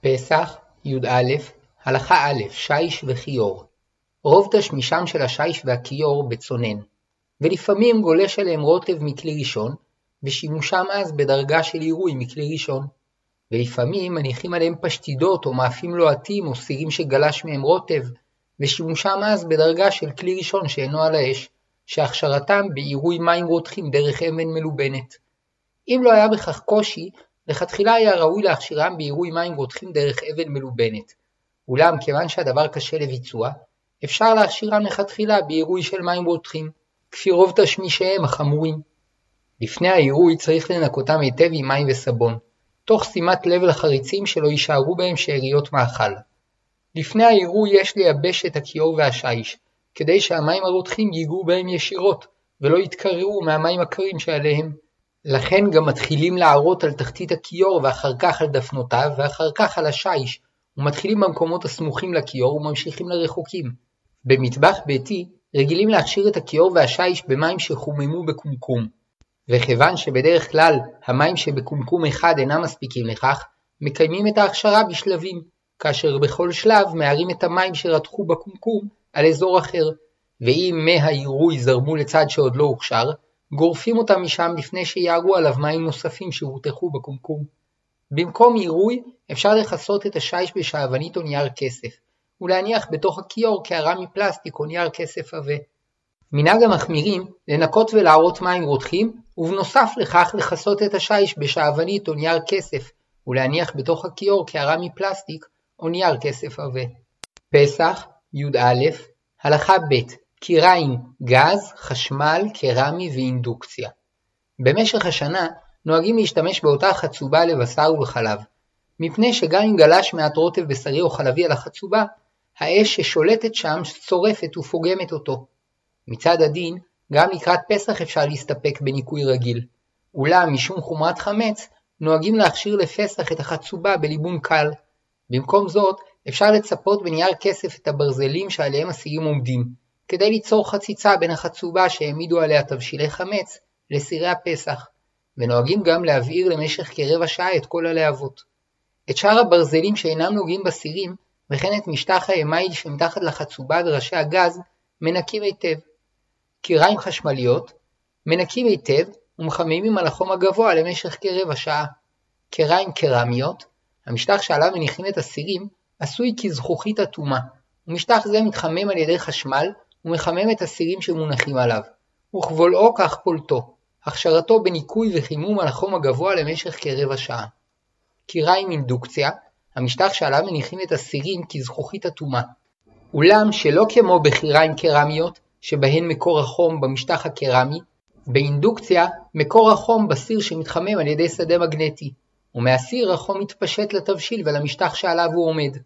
פסח, י"א, הלכה א', שיש וכיור. רוב תשמישם של השיש והכיור בצונן, ולפעמים גולש עליהם רוטב מכלי ראשון, ושימושם אז בדרגה של עירוי מכלי ראשון. ולפעמים מניחים עליהם פשטידות או מאפים לוהטים או סירים שגלש מהם רוטב, ושימושם אז בדרגה של כלי ראשון שאינו על האש, שהכשרתם בעירוי מים רותחים דרך אבן מלובנת. אם לא היה בכך קושי, לכתחילה היה ראוי להכשירם בעירוי מים רותחים דרך אבן מלובנת. אולם כיוון שהדבר קשה לביצוע, אפשר להכשירם לכתחילה בעירוי של מים רותחים, כפי רוב תשמישיהם החמורים. לפני העירוי צריך לנקותם היטב עם מים וסבון, תוך שימת לב לחריצים שלא יישארו בהם שאריות מאכל. לפני העירוי יש לייבש את הכיור והשיש, כדי שהמים הרותחים ייגעו בהם ישירות, ולא יתקררו מהמים הקרים שעליהם. לכן גם מתחילים לערות על תחתית הכיור ואחר כך על דפנותיו ואחר כך על השיש, ומתחילים במקומות הסמוכים לכיור וממשיכים לרחוקים. במטבח ביתי רגילים להכשיר את הכיור והשיש במים שחוממו בקומקום. וכיוון שבדרך כלל המים שבקומקום אחד אינם מספיקים לכך, מקיימים את ההכשרה בשלבים, כאשר בכל שלב מערים את המים שרתחו בקומקום על אזור אחר, ואם מי העירוי זרמו לצד שעוד לא הוכשר, גורפים אותם משם לפני שיערו עליו מים נוספים שהורתחו בקומקום. במקום עירוי אפשר לכסות את השיש בשעוונית או נייר כסף, ולהניח בתוך הכיור קערה מפלסטיק או נייר כסף עבה. מנהג המחמירים לנקות ולערות מים רותחים, ובנוסף לכך לכסות את השיש בשעוונית או נייר כסף, ולהניח בתוך הכיור קערה מפלסטיק או נייר כסף עבה. פסח, י"א, הלכה ב' קיריים, גז, חשמל, קרמי ואינדוקציה. במשך השנה נוהגים להשתמש באותה חצובה לבשר ולחלב, מפני שגם אם גלש מעט רוטב בשרי או חלבי על החצובה, האש ששולטת שם שורפת ופוגמת אותו. מצד הדין, גם לקראת פסח אפשר להסתפק בניקוי רגיל. אולם משום חומרת חמץ, נוהגים להכשיר לפסח את החצובה בליבון קל. במקום זאת, אפשר לצפות בנייר כסף את הברזלים שעליהם הסירים עומדים, כדי ליצור חציצה בין החצובה שהעמידו עליה תבשילי חמץ לסירי הפסח, ונוהגים גם להבעיר למשך כרבע שעה את כל הלהבות. את שאר הברזלים שאינם נוגעים בסירים, וכן את משטח האמייל שמתחת לחצובה וראשי הגז, מנקים היטב. קיריים חשמליות, מנקים היטב ומחממים על החום הגבוה למשך כרבע שעה. קיריים קרמיות, המשטח שעליו מניחים את הסירים, עשוי כזכוכית אטומה, ומשטח זה מתחמם על ידי חשמל ומחמם את הסירים שמונחים עליו, וכבולעו כך פולטו, הכשרתו בניקוי וחימום על החום הגבוה למשך כרבע שעה. קיריים אינדוקציה, המשטח שעליו מניחים את הסירים כזכוכית אטומה. אולם שלא כמו בחיריים קרמיות, שבהן מקור החום במשטח הקרמי, באינדוקציה מקור החום בסיר שמתחמם על ידי שדה מגנטי, ומהסיר החום מתפשט לתבשיל ולמשטח שעליו הוא עומד.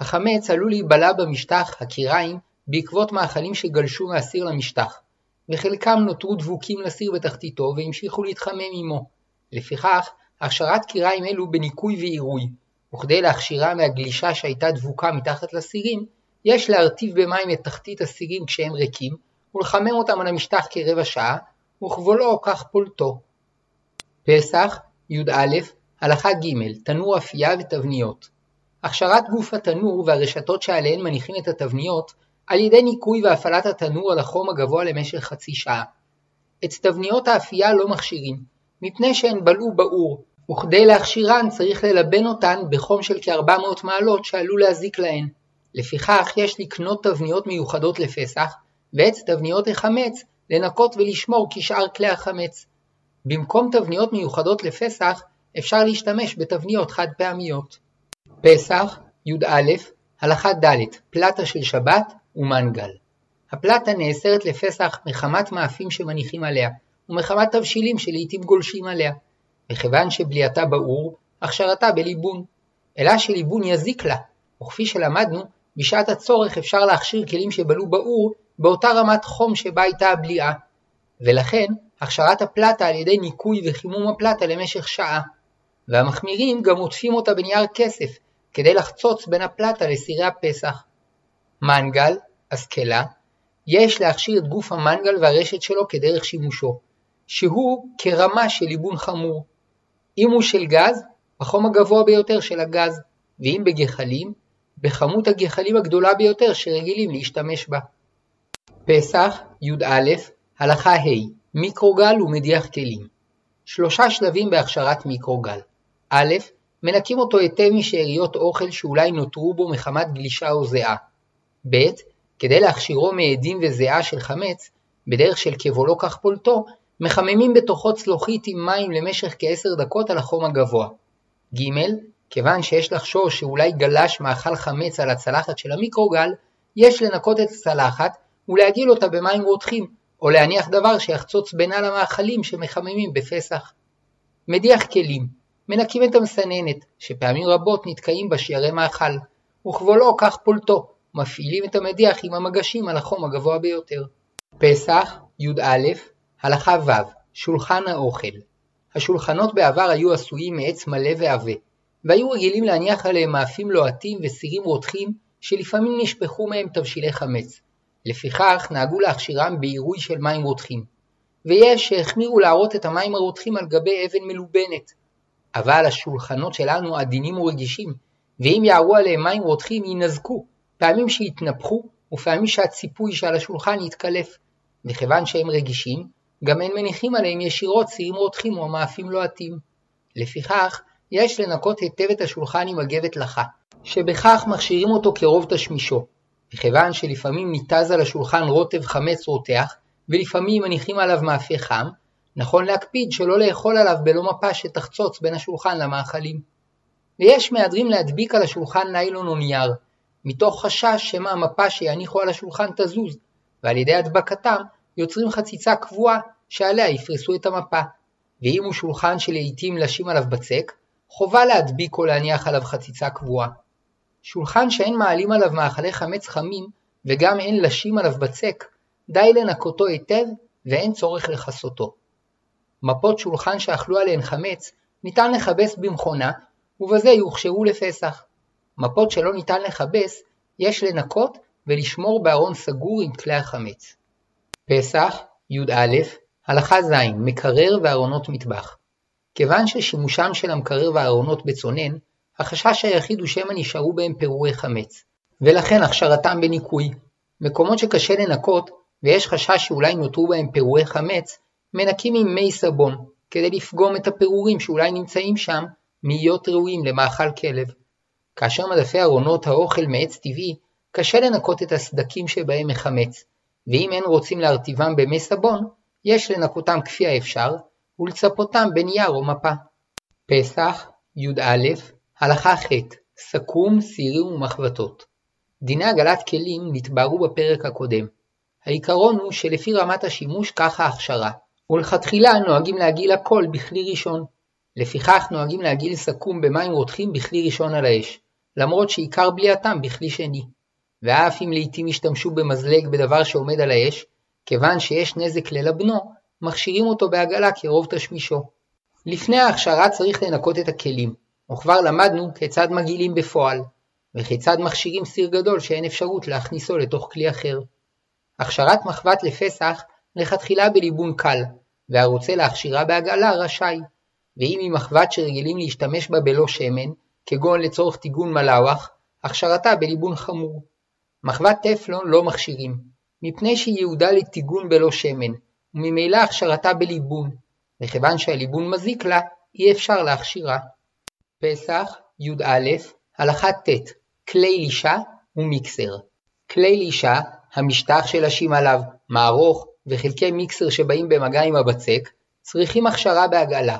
החמץ עלול להיבלע במשטח, הקיריים, בעקבות מאכלים שגלשו מהסיר למשטח, וחלקם נותרו דבוקים לסיר בתחתיתו והמשיכו להתחמם עמו. לפיכך, הכשרת קיריים אלו בניקוי ועירוי, וכדי להכשירה מהגלישה שהייתה דבוקה מתחת לסירים, יש להרטיב במים את תחתית הסירים כשהם ריקים, ולחמם אותם על המשטח כרבע שעה, וכבולו כך פולטו. פסח, י"א, הלכה ג' תנור אפייה ותבניות. הכשרת גוף התנור והרשתות שעליהן מניחים את התבניות על ידי ניקוי והפעלת התנור על החום הגבוה למשך חצי שעה. את תבניות האפייה לא מכשירים, מפני שהן בלעו באור, וכדי להכשירן צריך ללבן אותן בחום של כ-400 מעלות שעלול להזיק להן. לפיכך יש לקנות תבניות מיוחדות לפסח, ואת תבניות החמץ לנקות ולשמור כשאר כלי החמץ. במקום תבניות מיוחדות לפסח, אפשר להשתמש בתבניות חד פעמיות. פסח, י"א, הלכה ד' פלטה של שבת ומנגל. הפלטה נאסרת לפסח מחמת מאפים שמניחים עליה, ומחמת תבשילים שלעיתים גולשים עליה. וכיוון שבליעתה באור, הכשרתה בליבון. אלא שליבון יזיק לה, וכפי שלמדנו, בשעת הצורך אפשר להכשיר כלים שבלו באור באותה רמת חום שבה הייתה הבליעה. ולכן, הכשרת הפלטה על ידי ניקוי וחימום הפלטה למשך שעה. והמחמירים גם עוטפים אותה בנייר כסף, כדי לחצוץ בין הפלטה לסירי הפסח. מנגל, אסקלה, יש להכשיר את גוף המנגל והרשת שלו כדרך שימושו, שהוא כרמה של ליבון חמור. אם הוא של גז, החום הגבוה ביותר של הגז, ואם בגחלים, בכמות הגחלים הגדולה ביותר שרגילים להשתמש בה. פסח, י"א, הלכה ה' מיקרוגל ומדיח כלים. שלושה שלבים בהכשרת מיקרוגל. א', מנקים אותו היטב משאריות אוכל שאולי נותרו בו מחמת גלישה או זיעה. ב. כדי להכשירו מעדים וזיעה של חמץ, בדרך של כבולו כך פולטו, מחממים בתוכו צלוחית עם מים למשך כעשר דקות על החום הגבוה. ג. כיוון שיש לחשוב שאולי גלש מאכל חמץ על הצלחת של המיקרוגל, יש לנקות את הצלחת ולהגיל אותה במים רותחים, או להניח דבר שיחצוץ בינה למאכלים שמחממים בפסח. מדיח כלים מנקים את המסננת, שפעמים רבות נתקעים בה שיירי מאכל, וכבולו כך פולטו, מפעילים את המדיח עם המגשים על החום הגבוה ביותר. פסח, י"א, הלכה ו', שולחן האוכל. השולחנות בעבר היו עשויים מעץ מלא ועבה, והיו רגילים להניח עליהם מאפים לוהטים וסירים רותחים שלפעמים נשפכו מהם תבשילי חמץ. לפיכך נהגו להכשירם בעירוי של מים רותחים. ויש שהחמירו להראות את המים הרותחים על גבי אבן מלובנת. אבל השולחנות שלנו עדינים ורגישים, ואם יערו עליהם מים רותחים יינזקו, פעמים שיתנפחו ופעמים שהציפוי שעל השולחן יתקלף. וכיוון שהם רגישים, גם אין מניחים עליהם ישירות סירים רותחים או מאפים לוהטים. לפיכך, יש לנקות היטב את השולחן עם מגבת לחה, שבכך מכשירים אותו כרוב תשמישו. וכיוון שלפעמים ניתז על השולחן רוטב חמץ רותח, ולפעמים מניחים עליו מאפה חם, נכון להקפיד שלא לאכול עליו בלא מפה שתחצוץ בין השולחן למאכלים. ויש מהדרים להדביק על השולחן ניילון או נייר, מתוך חשש שמא המפה שיניחו על השולחן תזוז, ועל ידי הדבקתם יוצרים חציצה קבועה שעליה יפרסו את המפה. ואם הוא שולחן שלעיתים לשים עליו בצק, חובה להדביק או להניח עליו חציצה קבועה. שולחן שאין מעלים עליו מאכלי חמץ חמים, וגם אין לשים עליו בצק, די לנקותו היטב ואין צורך לכסותו. מפות שולחן שאכלו עליהן חמץ ניתן לכבס במכונה, ובזה יוכשרו לפסח. מפות שלא ניתן לכבס, יש לנקות ולשמור בארון סגור עם כלי החמץ. פסח, י"א, הלכה ז' מקרר וארונות מטבח. כיוון ששימושם של המקרר והארונות בצונן, החשש היחיד הוא שמא נשארו בהם פירורי חמץ, ולכן הכשרתם בניקוי. מקומות שקשה לנקות, ויש חשש שאולי נותרו בהם פירורי חמץ, מנקים עם מי סבון, כדי לפגום את הפירורים שאולי נמצאים שם, מהיות ראויים למאכל כלב. כאשר מדפי ארונות האוכל מעץ טבעי, קשה לנקות את הסדקים שבהם מחמץ, ואם אין רוצים להרטיבם במי סבון, יש לנקותם כפי האפשר, ולצפותם בנייר או מפה. פסח, י"א, הלכה ח' סכו"ם, סירים ומחבטות. דיני הגלת כלים נתבהרו בפרק הקודם. העיקרון הוא שלפי רמת השימוש ככה ההכשרה, ולכתחילה נוהגים להגיל הכל בכלי ראשון. לפיכך נוהגים להגיל סכו"ם במים רותחים בכלי ראשון על האש, למרות שעיקר בליעתם בכלי שני. ואף אם לעיתים ישתמשו במזלג בדבר שעומד על האש, כיוון שיש נזק ללבנו, מכשירים אותו בעגלה כרוב תשמישו. לפני ההכשרה צריך לנקות את הכלים, וכבר למדנו כיצד מגעילים בפועל, וכיצד מכשירים סיר גדול שאין אפשרות להכניסו לתוך כלי אחר. הכשרת מחבת לפסח לכתחילה בליבון קל, והרוצה להכשירה בעגלה רשאי, ואם היא מחבת שרגילים להשתמש בה בלא שמן, כגון לצורך טיגון מלאווח, הכשרתה בליבון חמור. מחבת טפלון לא מכשירים, מפני שהיא ייעודה לטיגון בלא שמן, וממילא הכשרתה בליבון, וכיוון שהליבון מזיק לה, אי אפשר להכשירה. פסח, י"א, הלכה ט' כלי לישה ומיקסר. כלי לישה, המשטח שלשים עליו, מערוך וחלקי מיקסר שבאים במגע עם הבצק, צריכים הכשרה בהגעלה,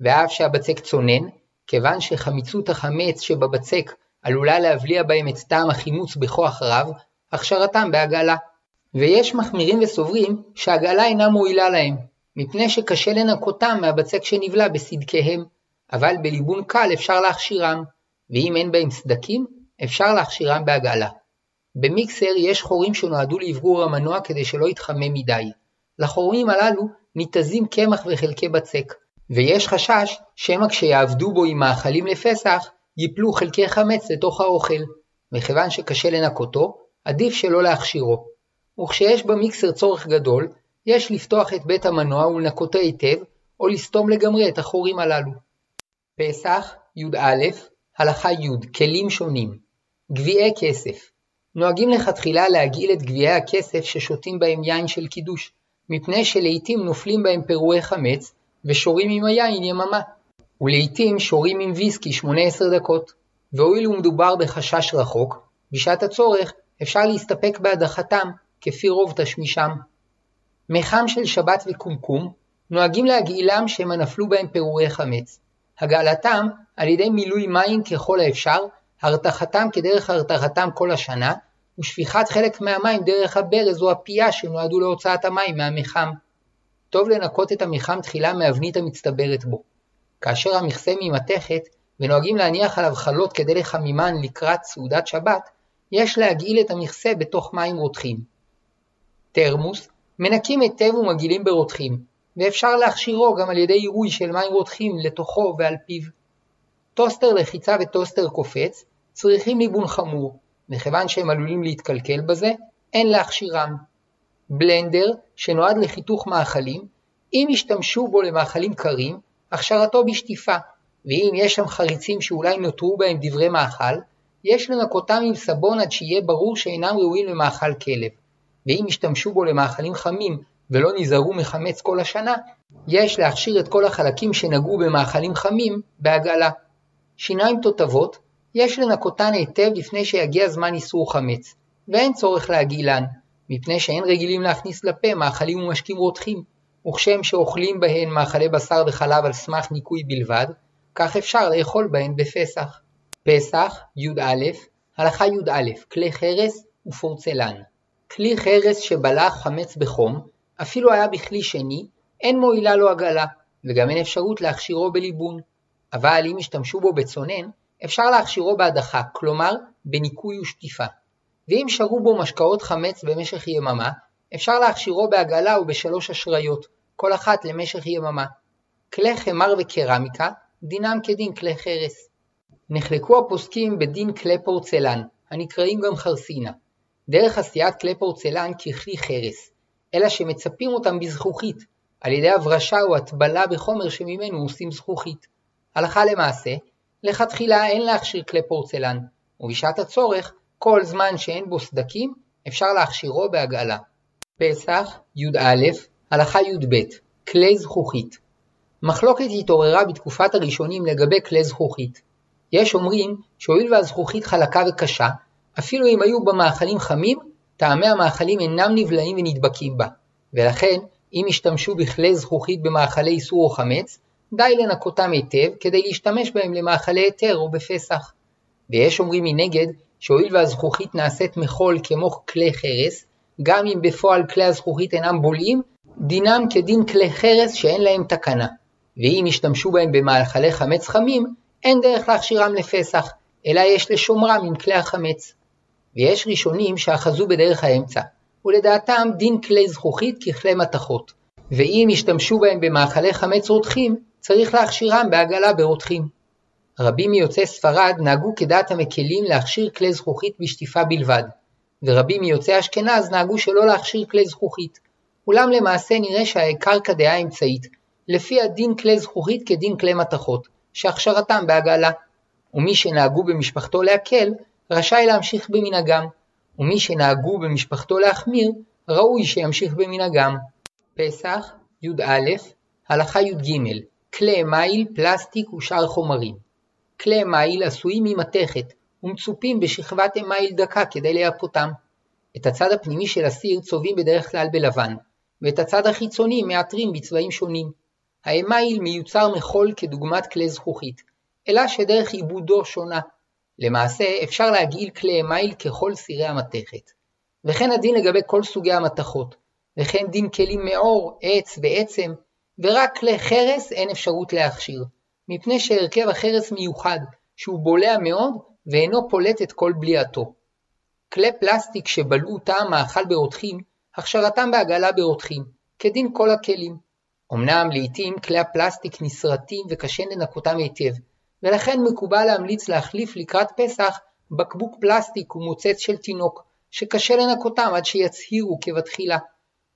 ואף שהבצק צונן, כיוון שחמיצות החמץ שבבצק עלולה להבליע בהם את טעם החימוץ בכוח רב, הכשרתם בהגעלה. ויש מחמירים וסוברים שהגעלה אינה מועילה להם, מפני שקשה לנקותם מהבצק שנבלע בסדקיהם, אבל בליבון קל אפשר להכשירם, ואם אין בהם סדקים, אפשר להכשירם בהגעלה. במיקסר יש חורים שנועדו לאוורור המנוע כדי שלא יתחמם מדי. לחורים הללו ניתזים קמח וחלקי בצק, ויש חשש שמא כשיעבדו בו עם מאכלים לפסח, ייפלו חלקי חמץ לתוך האוכל, וכיוון שקשה לנקותו, עדיף שלא להכשירו. וכשיש במיקסר צורך גדול, יש לפתוח את בית המנוע ולנקותו היטב, או לסתום לגמרי את החורים הללו. פסח, י"א, הלכה י' כלים שונים גביעי כסף נוהגים לכתחילה להגעיל את גביעי הכסף ששותים בהם יין של קידוש, מפני שלעיתים נופלים בהם פירועי חמץ ושורים עם היין יממה, ולעיתים שורים עם ויסקי 18 דקות. והואיל ומדובר בחשש רחוק, בשעת הצורך אפשר להסתפק בהדחתם, כפי רוב תשמישם. מחם של שבת וקומקום נוהגים להגעילם שמא נפלו בהם פירורי חמץ. הגעלתם על ידי מילוי מים ככל האפשר, הרתחתם כדרך הרתחתם כל השנה, ושפיכת חלק מהמים דרך הברז או הפייה שנועדו להוצאת המים מהמחם. טוב לנקות את המחם תחילה מאבנית המצטברת בו. כאשר המכסה ממתכת, ונוהגים להניח עליו חלות כדי לחמימן לקראת סעודת שבת, יש להגעיל את המכסה בתוך מים רותחים. תרמוס מנקים היטב ומגעילים ברותחים, ואפשר להכשירו גם על ידי עירוי של מים רותחים לתוכו ועל פיו. טוסטר לחיצה וטוסטר קופץ צריכים ליבון חמור, מכיוון שהם עלולים להתקלקל בזה, אין להכשירם. בלנדר, שנועד לחיתוך מאכלים, אם ישתמשו בו למאכלים קרים, הכשרתו בשטיפה, ואם יש שם חריצים שאולי נותרו בהם דברי מאכל, יש לנקותם עם סבון עד שיהיה ברור שאינם ראויים למאכל כלב. ואם ישתמשו בו למאכלים חמים ולא נזהרו מחמץ כל השנה, יש להכשיר את כל החלקים שנגעו במאכלים חמים בעגלה. שיניים תותבות, יש לנקותן היטב לפני שיגיע זמן איסור חמץ, ואין צורך להגעילן, מפני שאין רגילים להכניס לפה מאכלים ומשקים רותחים, וכשם שאוכלים בהן מאכלי בשר וחלב על סמך ניקוי בלבד, כך אפשר לאכול בהן בפסח. פסח, י"א, הלכה י"א, כלי חרס ופורצלן. כלי חרס שבלע חמץ בחום, אפילו היה בכלי שני, אין מועילה לו עגלה, וגם אין אפשרות להכשירו בליבון. אבל אם ישתמשו בו בצונן, אפשר להכשירו בהדחה, כלומר בניקוי ושטיפה. ואם שרו בו משקאות חמץ במשך יממה, אפשר להכשירו בעגלה ובשלוש אשריות, כל אחת למשך יממה. כלי חמר וקרמיקה, דינם כדין כלי חרס. נחלקו הפוסקים בדין כלי פורצלן, הנקראים גם חרסינה. דרך עשיית כלי פורצלן ככלי חרס, אלא שמצפים אותם בזכוכית, על ידי הברשה או הטבלה בחומר שממנו עושים זכוכית. הלכה למעשה, לכתחילה אין להכשיר כלי פורצלן, ובשעת הצורך, כל זמן שאין בו סדקים, אפשר להכשירו בהגעלה. פסח, י"א, הלכה י"ב, כלי זכוכית. מחלוקת התעוררה בתקופת הראשונים לגבי כלי זכוכית. יש אומרים שהואיל והזכוכית חלקה וקשה, אפילו אם היו בה מאכלים חמים, טעמי המאכלים אינם נבלעים ונדבקים בה, ולכן אם ישתמשו בכלי זכוכית במאכלי איסור או חמץ, די לנקותם היטב כדי להשתמש בהם למאכלי היתר או בפסח. ויש אומרים מנגד שהואיל והזכוכית נעשית מחול כמו כלי חרס, גם אם בפועל כלי הזכוכית אינם בולעים, דינם כדין כלי חרס שאין להם תקנה. ואם ישתמשו בהם במאכלי חמץ חמים, אין דרך להכשירם לפסח, אלא יש לשומרם עם כלי החמץ. ויש ראשונים שאחזו בדרך האמצע, ולדעתם דין כלי זכוכית ככלי מתכות. ואם ישתמשו בהם במאכלי חמץ רותחים, צריך להכשירם בעגלה ברותחים. רבים מיוצאי ספרד נהגו כדעת המקלים להכשיר כלי זכוכית בשטיפה בלבד, ורבים מיוצאי אשכנז נהגו שלא להכשיר כלי זכוכית. אולם למעשה נראה שהעיקר כדעה אמצעית, לפי הדין כלי זכוכית כדין כלי מתכות, שהכשרתם בעגלה. ומי שנהגו במשפחתו להקל, רשאי להמשיך במנהגם, ומי שנהגו במשפחתו להחמיר, ראוי שימשיך במנהגם. פסח, י"א, הלכה י"ג, כלי מייל, פלסטיק ושאר חומרים. כלי מייל עשויים ממתכת, ומצופים בשכבת אמייל דקה כדי לייפותם. את הצד הפנימי של הסיר צובעים בדרך כלל בלבן, ואת הצד החיצוני מעטרים בצבעים שונים. האמייל מיוצר מחול כדוגמת כלי זכוכית, אלא שדרך עיבודו שונה. למעשה אפשר להגעיל כלי אמייל ככל סירי המתכת. וכן הדין לגבי כל סוגי המתכות, וכן דין כלים מעור, עץ ועצם, ורק כלי חרס אין אפשרות להכשיר, מפני שהרכב החרס מיוחד, שהוא בולע מאוד ואינו פולט את כל בליעתו. כלי פלסטיק שבלעו טעם מאכל ברותחים, הכשרתם בעגלה ברותחים, כדין כל הכלים. אמנם לעתים כלי הפלסטיק נסרטים וקשה לנקותם היטב, ולכן מקובל להמליץ להחליף לקראת פסח בקבוק פלסטיק ומוצץ של תינוק, שקשה לנקותם עד שיצהירו כבתחילה.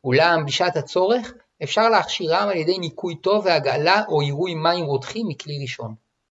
אולם בשעת הצורך אפשר להכשירם על ידי ניקוי טוב והגעלה או עירוי מים רותחים מכלי ראשון.